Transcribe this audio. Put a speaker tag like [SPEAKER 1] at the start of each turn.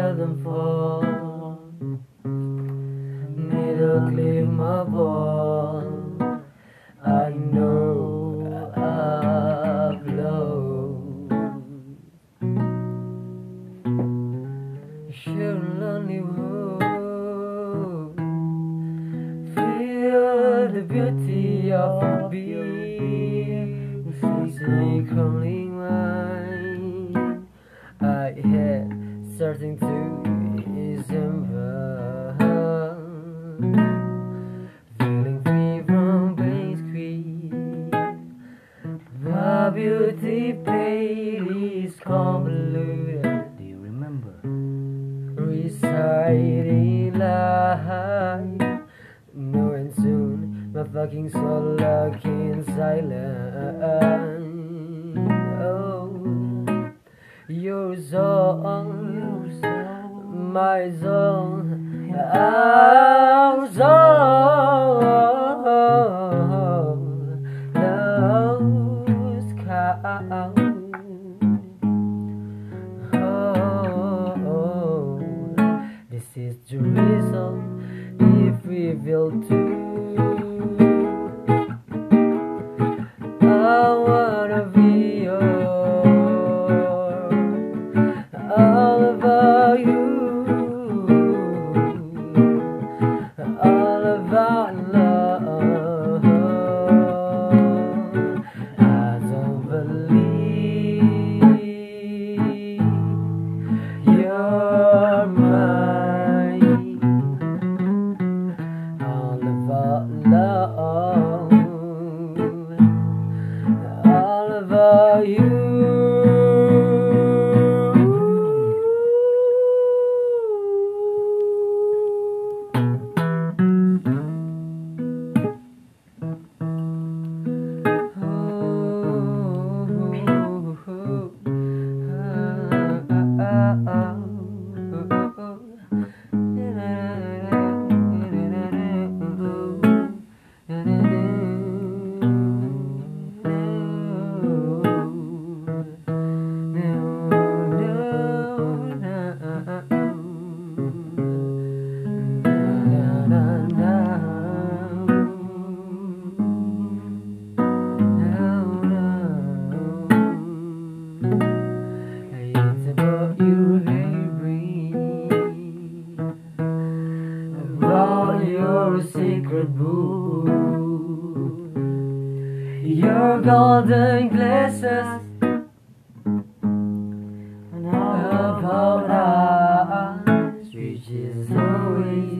[SPEAKER 1] seldom fall. Neither cleave my ball. I know I've lost. Sure, lonely world. Feel the beauty of a being. Say, calling mine. I had starting to December. Feeling free from pain's creed. The beauty paid is convoluted.
[SPEAKER 2] Do you remember?
[SPEAKER 1] Reciting life. Knowing soon my fucking soul locked in silence. Oh, your song, my song, our song, lost count. Oh, this is the reason if we will to. You. your sacred book. Your golden glasses upon us, which is always.